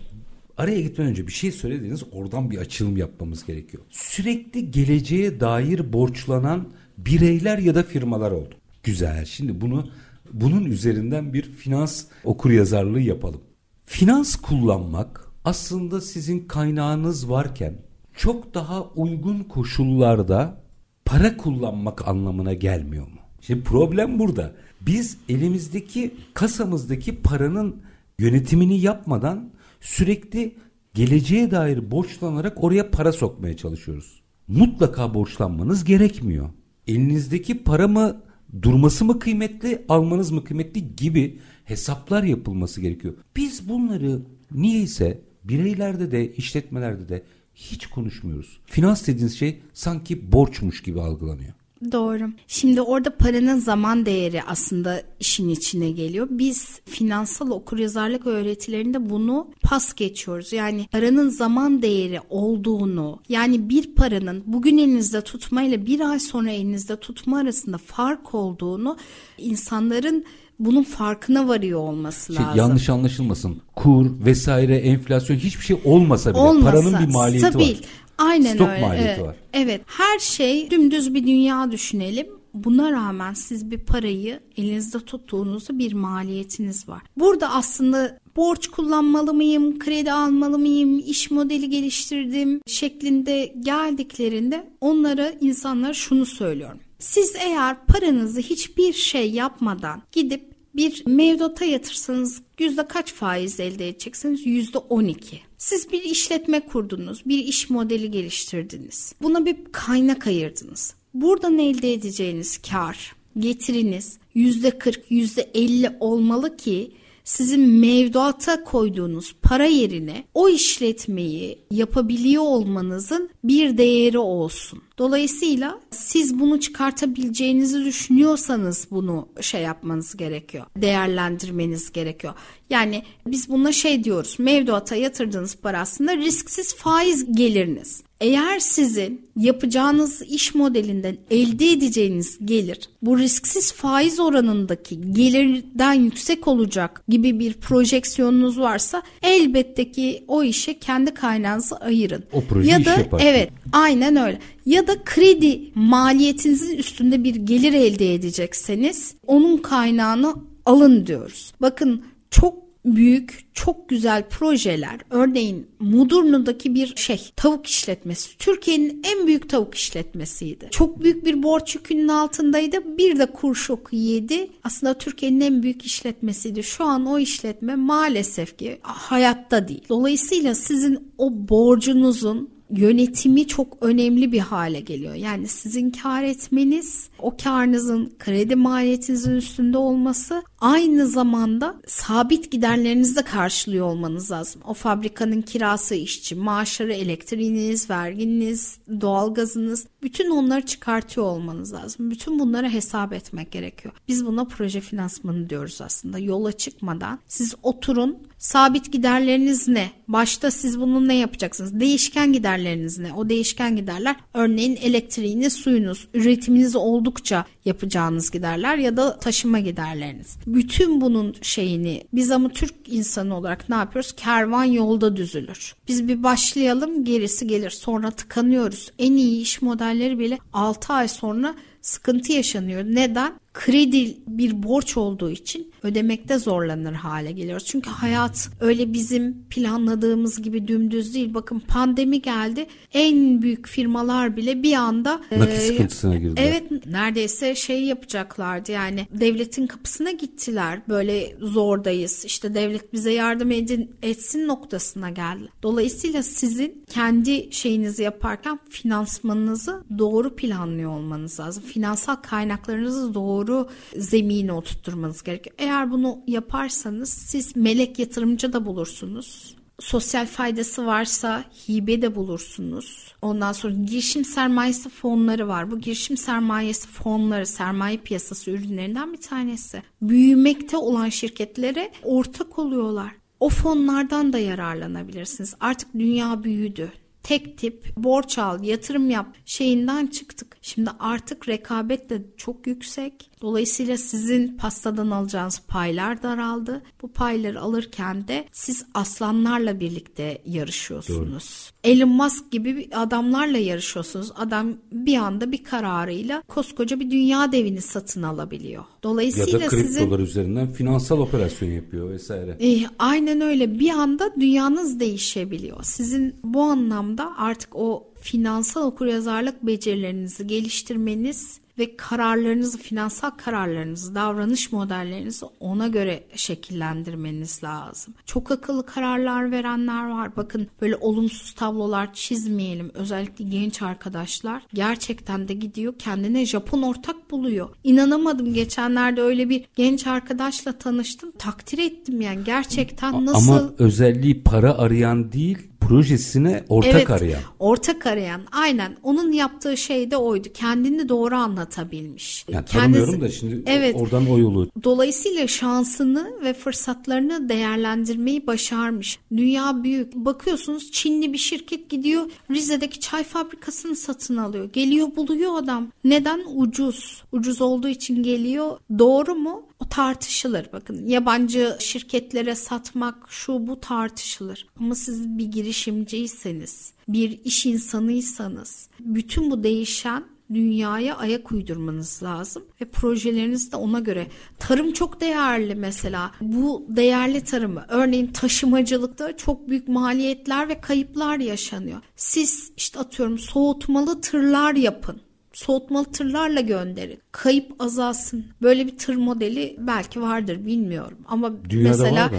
araya gitmeden önce bir şey söylediniz oradan bir açılım yapmamız gerekiyor. Sürekli geleceğe dair borçlanan bireyler ya da firmalar oldu. Güzel. Şimdi bunu bunun üzerinden bir finans okuryazarlığı yapalım. Finans kullanmak aslında sizin kaynağınız varken çok daha uygun koşullarda para kullanmak anlamına gelmiyor mu? Şimdi problem burada. Biz elimizdeki kasamızdaki paranın yönetimini yapmadan sürekli geleceğe dair borçlanarak oraya para sokmaya çalışıyoruz. Mutlaka borçlanmanız gerekmiyor. Elinizdeki para mı durması mı kıymetli, almanız mı kıymetli gibi hesaplar yapılması gerekiyor. Biz bunları niyeyse bireylerde de işletmelerde de hiç konuşmuyoruz. Finans dediğiniz şey sanki borçmuş gibi algılanıyor. Doğru. Şimdi orada paranın zaman değeri aslında işin içine geliyor. Biz finansal okuryazarlık öğretilerinde bunu pas geçiyoruz. Yani paranın zaman değeri olduğunu, yani bir paranın bugün elinizde tutma ile bir ay sonra elinizde tutma arasında fark olduğunu insanların bunun farkına varıyor olması Şey, lazım. yanlış anlaşılmasın. Kur vesaire enflasyon hiçbir şey olmasa bile Olmasa, paranın bir maliyeti stabil. var. Aynen Stok öyle. maliyeti evet. var. Evet. Her şey dümdüz bir dünya düşünelim. Buna rağmen siz bir parayı elinizde tuttuğunuzda bir maliyetiniz var. Burada aslında borç kullanmalı mıyım, kredi almalı mıyım, iş modeli geliştirdim şeklinde geldiklerinde onlara insanlara şunu söylüyorum. Siz eğer paranızı hiçbir şey yapmadan gidip bir mevduata yatırsanız yüzde kaç faiz elde edeceksiniz? Yüzde 12. Siz bir işletme kurdunuz, bir iş modeli geliştirdiniz. Buna bir kaynak ayırdınız. Buradan elde edeceğiniz kar, getiriniz yüzde 40, yüzde 50 olmalı ki sizin mevduata koyduğunuz para yerine o işletmeyi yapabiliyor olmanızın bir değeri olsun. Dolayısıyla siz bunu çıkartabileceğinizi düşünüyorsanız bunu şey yapmanız gerekiyor. Değerlendirmeniz gerekiyor. Yani biz buna şey diyoruz. Mevduata yatırdığınız para aslında risksiz faiz geliriniz. Eğer sizin yapacağınız iş modelinden elde edeceğiniz gelir bu risksiz faiz oranındaki gelirden yüksek olacak gibi bir projeksiyonunuz varsa elbette ki o işe kendi kaynağınızı ayırın. O proje ya da yapar. evet aynen öyle. Ya da kredi maliyetinizin üstünde bir gelir elde edecekseniz onun kaynağını alın diyoruz. Bakın çok büyük, çok güzel projeler. Örneğin Mudurnu'daki bir şey, tavuk işletmesi. Türkiye'nin en büyük tavuk işletmesiydi. Çok büyük bir borç yükünün altındaydı. Bir de kur şoku yedi. Aslında Türkiye'nin en büyük işletmesiydi. Şu an o işletme maalesef ki hayatta değil. Dolayısıyla sizin o borcunuzun yönetimi çok önemli bir hale geliyor. Yani sizin kar etmeniz, o karınızın kredi maliyetinizin üstünde olması aynı zamanda sabit giderlerinizi de karşılıyor olmanız lazım. O fabrikanın kirası, işçi, maaşları, elektriğiniz, verginiz, doğalgazınız bütün onları çıkartıyor olmanız lazım. Bütün bunları hesap etmek gerekiyor. Biz buna proje finansmanı diyoruz aslında. Yola çıkmadan siz oturun sabit giderleriniz ne? Başta siz bunun ne yapacaksınız? Değişken giderleriniz ne? O değişken giderler örneğin elektriğiniz, suyunuz, üretiminiz oldukça yapacağınız giderler ya da taşıma giderleriniz. Bütün bunun şeyini biz ama Türk insanı olarak ne yapıyoruz? Kervan yolda düzülür. Biz bir başlayalım gerisi gelir. Sonra tıkanıyoruz. En iyi iş modelleri bile 6 ay sonra sıkıntı yaşanıyor. Neden? Kredi bir borç olduğu için ödemekte zorlanır hale geliyoruz. Çünkü hayat öyle bizim planladığımız gibi dümdüz değil. Bakın pandemi geldi. En büyük firmalar bile bir anda nakit e, sıkıntısına girdiler. Evet neredeyse şey yapacaklardı. Yani devletin kapısına gittiler. Böyle zordayız. İşte devlet bize yardım edin etsin noktasına geldi. Dolayısıyla sizin kendi şeyinizi yaparken finansmanınızı doğru planlıyor olmanız lazım. Finansal kaynaklarınızı doğru doğru zemine oturtturmanız gerekiyor. Eğer bunu yaparsanız siz melek yatırımcı da bulursunuz. Sosyal faydası varsa hibe de bulursunuz. Ondan sonra girişim sermayesi fonları var. Bu girişim sermayesi fonları sermaye piyasası ürünlerinden bir tanesi. Büyümekte olan şirketlere ortak oluyorlar. O fonlardan da yararlanabilirsiniz. Artık dünya büyüdü tek tip borç al, yatırım yap şeyinden çıktık. Şimdi artık rekabet de çok yüksek. Dolayısıyla sizin pastadan alacağınız paylar daraldı. Bu payları alırken de siz aslanlarla birlikte yarışıyorsunuz. Doğru. Elon Musk gibi adamlarla yarışıyorsunuz. Adam bir anda bir kararıyla koskoca bir dünya devini satın alabiliyor. Dolayısıyla ya da kriptolar sizin, üzerinden finansal operasyon yapıyor vesaire. E, aynen öyle. Bir anda dünyanız değişebiliyor. Sizin bu anlamda artık o finansal okuryazarlık becerilerinizi geliştirmeniz ve kararlarınızı, finansal kararlarınızı, davranış modellerinizi ona göre şekillendirmeniz lazım. Çok akıllı kararlar verenler var. Bakın böyle olumsuz tablolar çizmeyelim. Özellikle genç arkadaşlar gerçekten de gidiyor kendine Japon ortak buluyor. İnanamadım geçenlerde öyle bir genç arkadaşla tanıştım. Takdir ettim yani gerçekten nasıl... Ama özelliği para arayan değil projesine ortak evet, arayan. Ortak arayan aynen onun yaptığı şey de oydu. Kendini doğru anlatabilmiş. Yani tanımıyorum Kendisi, da şimdi evet, oradan o yolu. Dolayısıyla şansını ve fırsatlarını değerlendirmeyi başarmış. Dünya büyük. Bakıyorsunuz Çinli bir şirket gidiyor Rize'deki çay fabrikasını satın alıyor. Geliyor buluyor adam. Neden? Ucuz. Ucuz olduğu için geliyor. Doğru mu? O tartışılır. Bakın yabancı şirketlere satmak şu bu tartışılır. Ama siz bir girişimciyseniz, bir iş insanıysanız bütün bu değişen dünyaya ayak uydurmanız lazım ve projeleriniz de ona göre. Tarım çok değerli mesela. Bu değerli tarımı örneğin taşımacılıkta çok büyük maliyetler ve kayıplar yaşanıyor. Siz işte atıyorum soğutmalı tırlar yapın soğutmalı tırlarla gönderin. Kayıp azalsın. Böyle bir tır modeli belki vardır bilmiyorum. Ama Dünyada mesela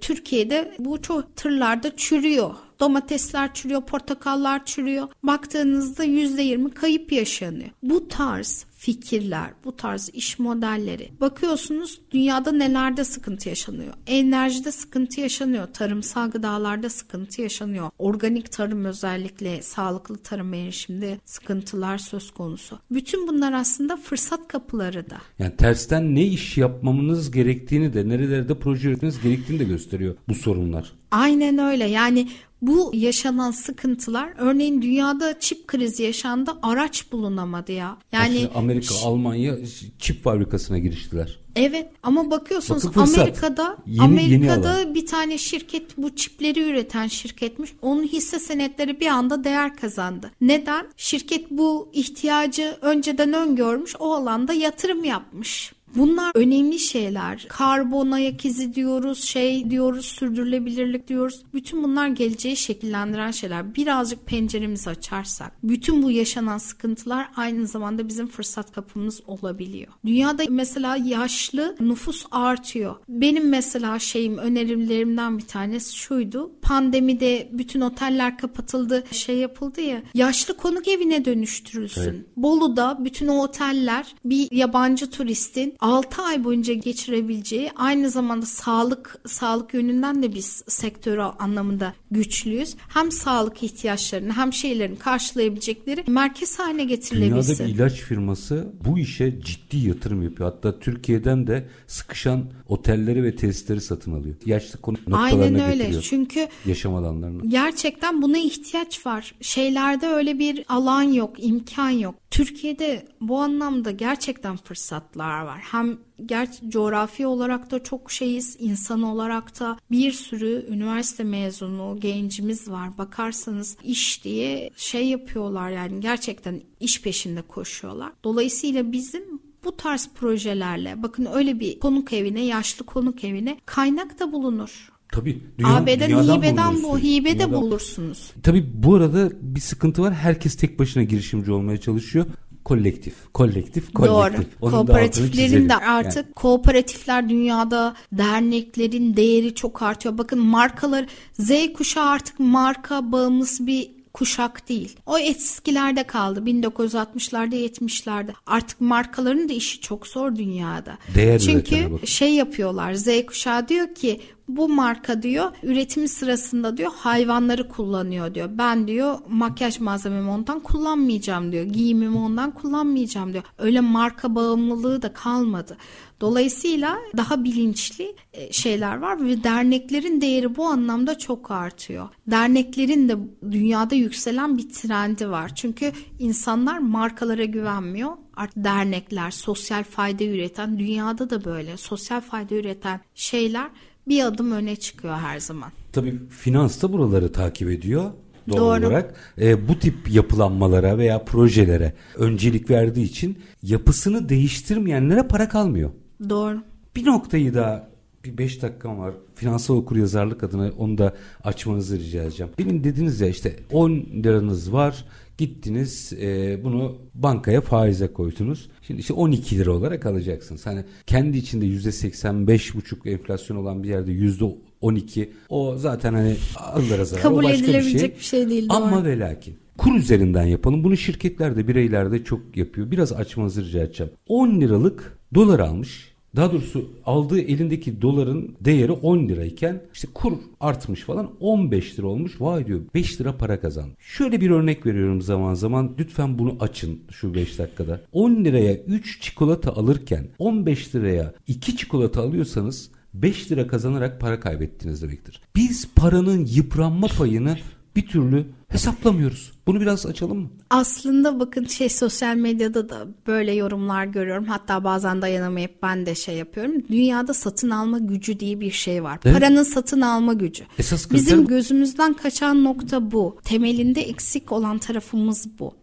Türkiye'de bu çok tırlarda çürüyor. Domatesler çürüyor, portakallar çürüyor. Baktığınızda %20 kayıp yaşanıyor. Bu tarz fikirler, bu tarz iş modelleri. Bakıyorsunuz dünyada nelerde sıkıntı yaşanıyor. Enerjide sıkıntı yaşanıyor. Tarımsal gıdalarda sıkıntı yaşanıyor. Organik tarım özellikle sağlıklı tarım erişimde sıkıntılar söz konusu. Bütün bunlar aslında fırsat kapıları da. Yani tersten ne iş yapmamız gerektiğini de nerelerde proje üretmeniz gerektiğini de gösteriyor bu sorunlar. Aynen öyle. Yani bu yaşanan sıkıntılar örneğin dünyada çip krizi yaşandı araç bulunamadı ya. Yani Aslında Amerika, Almanya çip fabrikasına giriştiler. Evet ama bakıyorsunuz Bakın Amerika'da yeni, Amerika'da yeni bir tane şirket bu çipleri üreten şirketmiş. Onun hisse senetleri bir anda değer kazandı. Neden? Şirket bu ihtiyacı önceden öngörmüş. O alanda yatırım yapmış. Bunlar önemli şeyler. Karbon ayak izi diyoruz, şey diyoruz, sürdürülebilirlik diyoruz. Bütün bunlar geleceği şekillendiren şeyler. Birazcık penceremizi açarsak bütün bu yaşanan sıkıntılar aynı zamanda bizim fırsat kapımız olabiliyor. Dünyada mesela yaşlı nüfus artıyor. Benim mesela şeyim önerilerimden bir tanesi şuydu. Pandemide bütün oteller kapatıldı, şey yapıldı ya. Yaşlı konuk evine dönüştürülsün. Evet. Bolu'da bütün o oteller bir yabancı turistin 6 ay boyunca geçirebileceği aynı zamanda sağlık sağlık yönünden de biz sektörü anlamında güçlüyüz. Hem sağlık ihtiyaçlarını hem şeylerin karşılayabilecekleri merkez haline getirilebilsin. Dünyada bir ilaç firması bu işe ciddi yatırım yapıyor. Hatta Türkiye'den de sıkışan otelleri ve tesisleri satın alıyor. Yaşlı konu noktalarına Aynen öyle. Getiriyor. Çünkü yaşam alanlarına. Gerçekten buna ihtiyaç var. Şeylerde öyle bir alan yok, imkan yok. Türkiye'de bu anlamda gerçekten fırsatlar var hem gerçi coğrafi olarak da çok şeyiz. insan olarak da bir sürü üniversite mezunu gencimiz var. Bakarsanız iş diye şey yapıyorlar yani gerçekten iş peşinde koşuyorlar. Dolayısıyla bizim bu tarz projelerle bakın öyle bir konuk evine, yaşlı konuk evine kaynak da bulunur. Tabii. Dünya, AB'den hibeden bu hibe de bulursunuz. Tabii bu arada bir sıkıntı var. Herkes tek başına girişimci olmaya çalışıyor kolektif, kolektif, kolektif. Doğru. Onun Kooperatiflerin de artık yani. kooperatifler dünyada derneklerin değeri çok artıyor. Bakın markalar Z kuşağı artık marka bağımlısı bir kuşak değil. O eskilerde kaldı. 1960'larda 70'lerde. Artık markaların da işi çok zor dünyada. Değer Çünkü şey yapıyorlar. Z kuşağı diyor ki bu marka diyor üretimi sırasında diyor hayvanları kullanıyor diyor. Ben diyor makyaj malzememi ondan kullanmayacağım diyor. Giyimimi ondan kullanmayacağım diyor. Öyle marka bağımlılığı da kalmadı. Dolayısıyla daha bilinçli e, şeyler var ve derneklerin değeri bu anlamda çok artıyor. Derneklerin de dünyada yükselen bir trendi var. Çünkü insanlar markalara güvenmiyor. Artık dernekler, sosyal fayda üreten, dünyada da böyle sosyal fayda üreten şeyler bir adım öne çıkıyor her zaman. Tabii finans da buraları takip ediyor doğal Doğru. olarak e, bu tip yapılanmalara veya projelere öncelik verdiği için yapısını değiştirmeyenlere para kalmıyor. Doğru. Bir noktayı da bir 5 dakikam var. Finansal okur yazarlık adına onu da açmanızı rica edeceğim. Benim dediniz ya işte 10 liranız var. Gittiniz e, bunu bankaya faize koydunuz. Şimdi işte 12 lira olarak alacaksınız. Hani kendi içinde %85,5 enflasyon olan bir yerde %12 o zaten hani alır zarar. Kabul o başka edilebilecek bir şey, bir şey değil. Ama ve lakin kur üzerinden yapalım. Bunu şirketler de bireyler de çok yapıyor. Biraz açmanızı rica edeceğim. 10 liralık dolar almış daha doğrusu aldığı elindeki doların değeri 10 lirayken işte kur artmış falan 15 lira olmuş. Vay diyor 5 lira para kazan. Şöyle bir örnek veriyorum zaman zaman. Lütfen bunu açın şu 5 dakikada. 10 liraya 3 çikolata alırken 15 liraya 2 çikolata alıyorsanız 5 lira kazanarak para kaybettiniz demektir. Biz paranın yıpranma payını bir türlü hesaplamıyoruz. Bunu biraz açalım mı? Aslında bakın şey sosyal medyada da böyle yorumlar görüyorum. Hatta bazen dayanamayıp ben de şey yapıyorum. Dünyada satın alma gücü diye bir şey var. Evet. Paranın satın alma gücü. Esas Bizim gözümüzden kaçan nokta bu. Temelinde eksik olan tarafımız bu.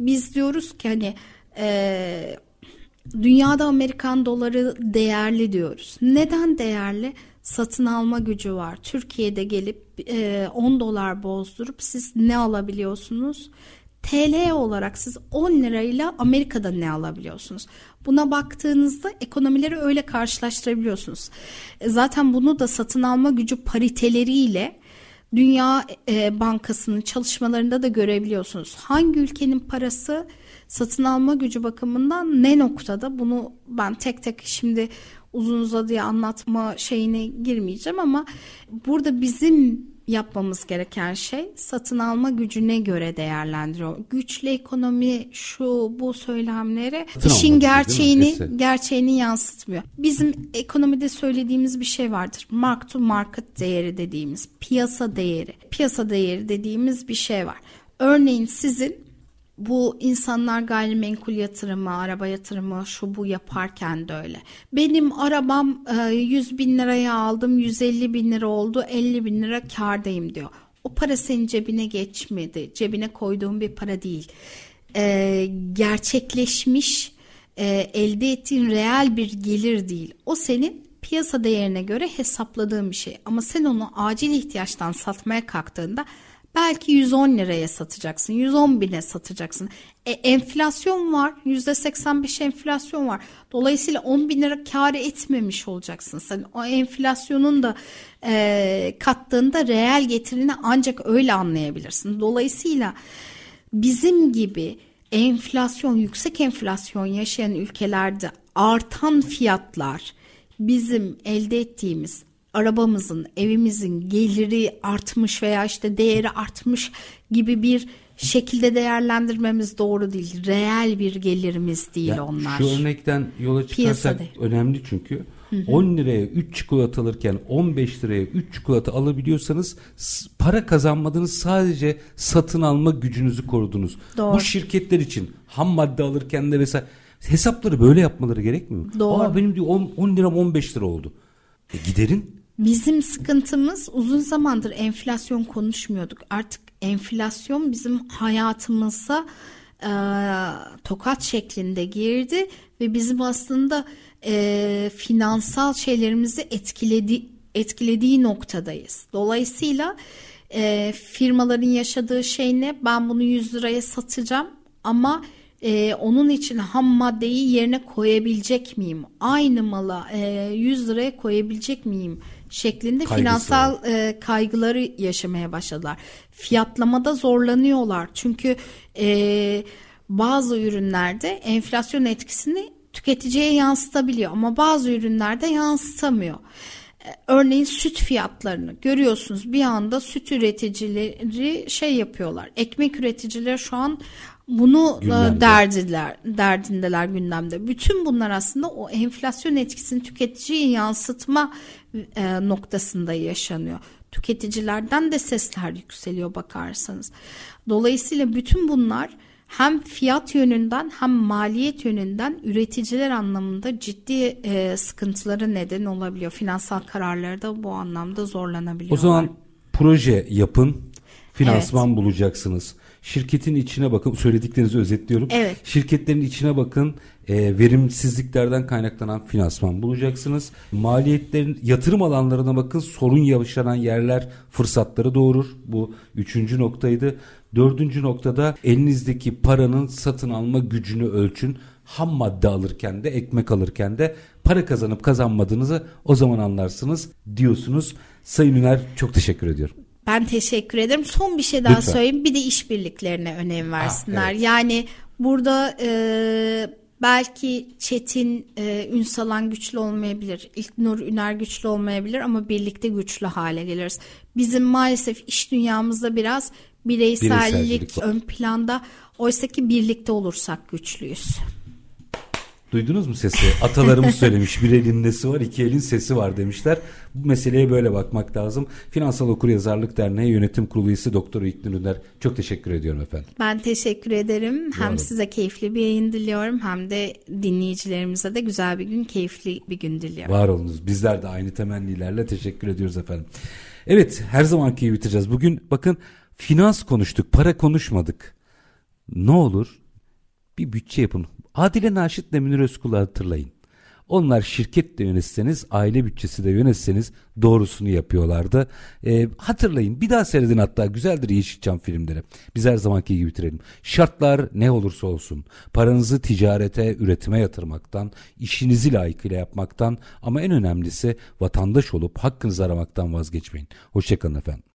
Biz diyoruz ki hani e, dünyada Amerikan doları değerli diyoruz. Neden değerli? Satın alma gücü var. Türkiye'de gelip e, 10 dolar bozdurup siz ne alabiliyorsunuz? TL olarak siz 10 lirayla Amerika'da ne alabiliyorsunuz? Buna baktığınızda ekonomileri öyle karşılaştırabiliyorsunuz. E, zaten bunu da satın alma gücü pariteleriyle Dünya e, Bankası'nın çalışmalarında da görebiliyorsunuz. Hangi ülkenin parası satın alma gücü bakımından ne noktada? Bunu ben tek tek şimdi uzun uzadıya anlatma şeyine girmeyeceğim ama burada bizim yapmamız gereken şey satın alma gücüne göre değerlendiriyor. Güçlü ekonomi şu bu söylemleri satın işin gerçeğini gerçeğini yansıtmıyor. Bizim ekonomide söylediğimiz bir şey vardır. Mark to market değeri dediğimiz piyasa değeri. Piyasa değeri dediğimiz bir şey var. Örneğin sizin bu insanlar gayrimenkul yatırımı, araba yatırımı şu bu yaparken de öyle. Benim arabam 100 e, bin liraya aldım 150 bin lira oldu 50 bin lira kardayım diyor. O para senin cebine geçmedi. Cebine koyduğun bir para değil. Ee, gerçekleşmiş e, elde ettiğin reel bir gelir değil. O senin piyasa değerine göre hesapladığın bir şey. Ama sen onu acil ihtiyaçtan satmaya kalktığında belki 110 liraya satacaksın, 110 bine satacaksın. E, enflasyon var, %85 enflasyon var. Dolayısıyla 10 bin lira kar etmemiş olacaksın. Sen o enflasyonun da e, kattığında reel getirini ancak öyle anlayabilirsin. Dolayısıyla bizim gibi enflasyon, yüksek enflasyon yaşayan ülkelerde artan fiyatlar bizim elde ettiğimiz arabamızın, evimizin geliri artmış veya işte değeri artmış gibi bir şekilde değerlendirmemiz doğru değil. Reel bir gelirimiz değil ya, onlar. Şu örnekten yola çıkarsak önemli çünkü. Hı hı. 10 liraya 3 çikolata alırken 15 liraya 3 çikolata alabiliyorsanız para kazanmadınız sadece satın alma gücünüzü korudunuz. Doğru. Bu şirketler için ham madde alırken de mesela Hesapları böyle yapmaları gerekmiyor mu? Doğru. Aa, benim diyor 10, 10 lira 15 lira oldu. E giderin. Bizim sıkıntımız uzun zamandır enflasyon konuşmuyorduk. Artık enflasyon bizim hayatımıza e, tokat şeklinde girdi ve bizim aslında e, finansal şeylerimizi etkiledi, etkilediği noktadayız. Dolayısıyla e, firmaların yaşadığı şey ne? Ben bunu 100 liraya satacağım ama e, onun için ham maddeyi yerine koyabilecek miyim? Aynı mala e, 100 liraya koyabilecek miyim? Şeklinde Kaygısı finansal e, kaygıları yaşamaya başladılar. Fiyatlamada zorlanıyorlar çünkü e, bazı ürünlerde enflasyon etkisini tüketiciye yansıtabiliyor ama bazı ürünlerde yansıtamıyor. E, Örneğin süt fiyatlarını görüyorsunuz bir anda süt üreticileri şey yapıyorlar. Ekmek üreticileri şu an bunu e, Gündemde. derdiler, derdindeler gündemde. Bütün bunlar aslında o enflasyon etkisini tüketiciye yansıtma e, noktasında yaşanıyor. Tüketicilerden de sesler yükseliyor bakarsanız. Dolayısıyla bütün bunlar hem fiyat yönünden hem maliyet yönünden üreticiler anlamında ciddi e, sıkıntılara neden olabiliyor. Finansal kararları da bu anlamda zorlanabiliyorlar. O zaman proje yapın, finansman bulacaksınız. Şirketin içine bakın, söylediklerinizi özetliyorum. Evet. Şirketlerin içine bakın, e, verimsizliklerden kaynaklanan finansman bulacaksınız. Maliyetlerin, yatırım alanlarına bakın, sorun yaşanan yerler fırsatları doğurur. Bu üçüncü noktaydı. Dördüncü noktada elinizdeki paranın satın alma gücünü ölçün. Ham madde alırken de, ekmek alırken de para kazanıp kazanmadığınızı o zaman anlarsınız diyorsunuz. Sayın Üner çok teşekkür ediyorum. Ben teşekkür ederim. Son bir şey daha Lütfen. söyleyeyim. Bir de işbirliklerine önem versinler. evet. Yani burada e, belki Çetin e, Ünsalan güçlü olmayabilir. İlknur Üner güçlü olmayabilir ama birlikte güçlü hale geliriz. Bizim maalesef iş dünyamızda biraz bireysellik, Bireysellik ön planda. Oysa ki birlikte olursak güçlüyüz. Duydunuz mu sesi? Atalarımız söylemiş. Bir elin nesi var, iki elin sesi var demişler. Bu meseleye böyle bakmak lazım. Finansal Okuryazarlık Derneği Yönetim Kurulu üyesi Doktor İlknur Ünder. Çok teşekkür ediyorum efendim. Ben teşekkür ederim. Hem olun. size keyifli bir yayın diliyorum hem de dinleyicilerimize de güzel bir gün, keyifli bir gün diliyorum. Var olunuz. Bizler de aynı temennilerle teşekkür ediyoruz efendim. Evet her zamanki gibi bitireceğiz. Bugün bakın finans konuştuk, para konuşmadık. Ne olur bir bütçe yapın. Adile Naşit'le Münir Özkul'u hatırlayın. Onlar şirket de yönetseniz, aile bütçesi de yönetseniz doğrusunu yapıyorlardı. Ee, hatırlayın bir daha seyredin hatta güzeldir Yeşilçam filmleri. Biz her zamanki gibi bitirelim. Şartlar ne olursa olsun paranızı ticarete, üretime yatırmaktan, işinizi layıkıyla yapmaktan ama en önemlisi vatandaş olup hakkınızı aramaktan vazgeçmeyin. Hoşçakalın efendim.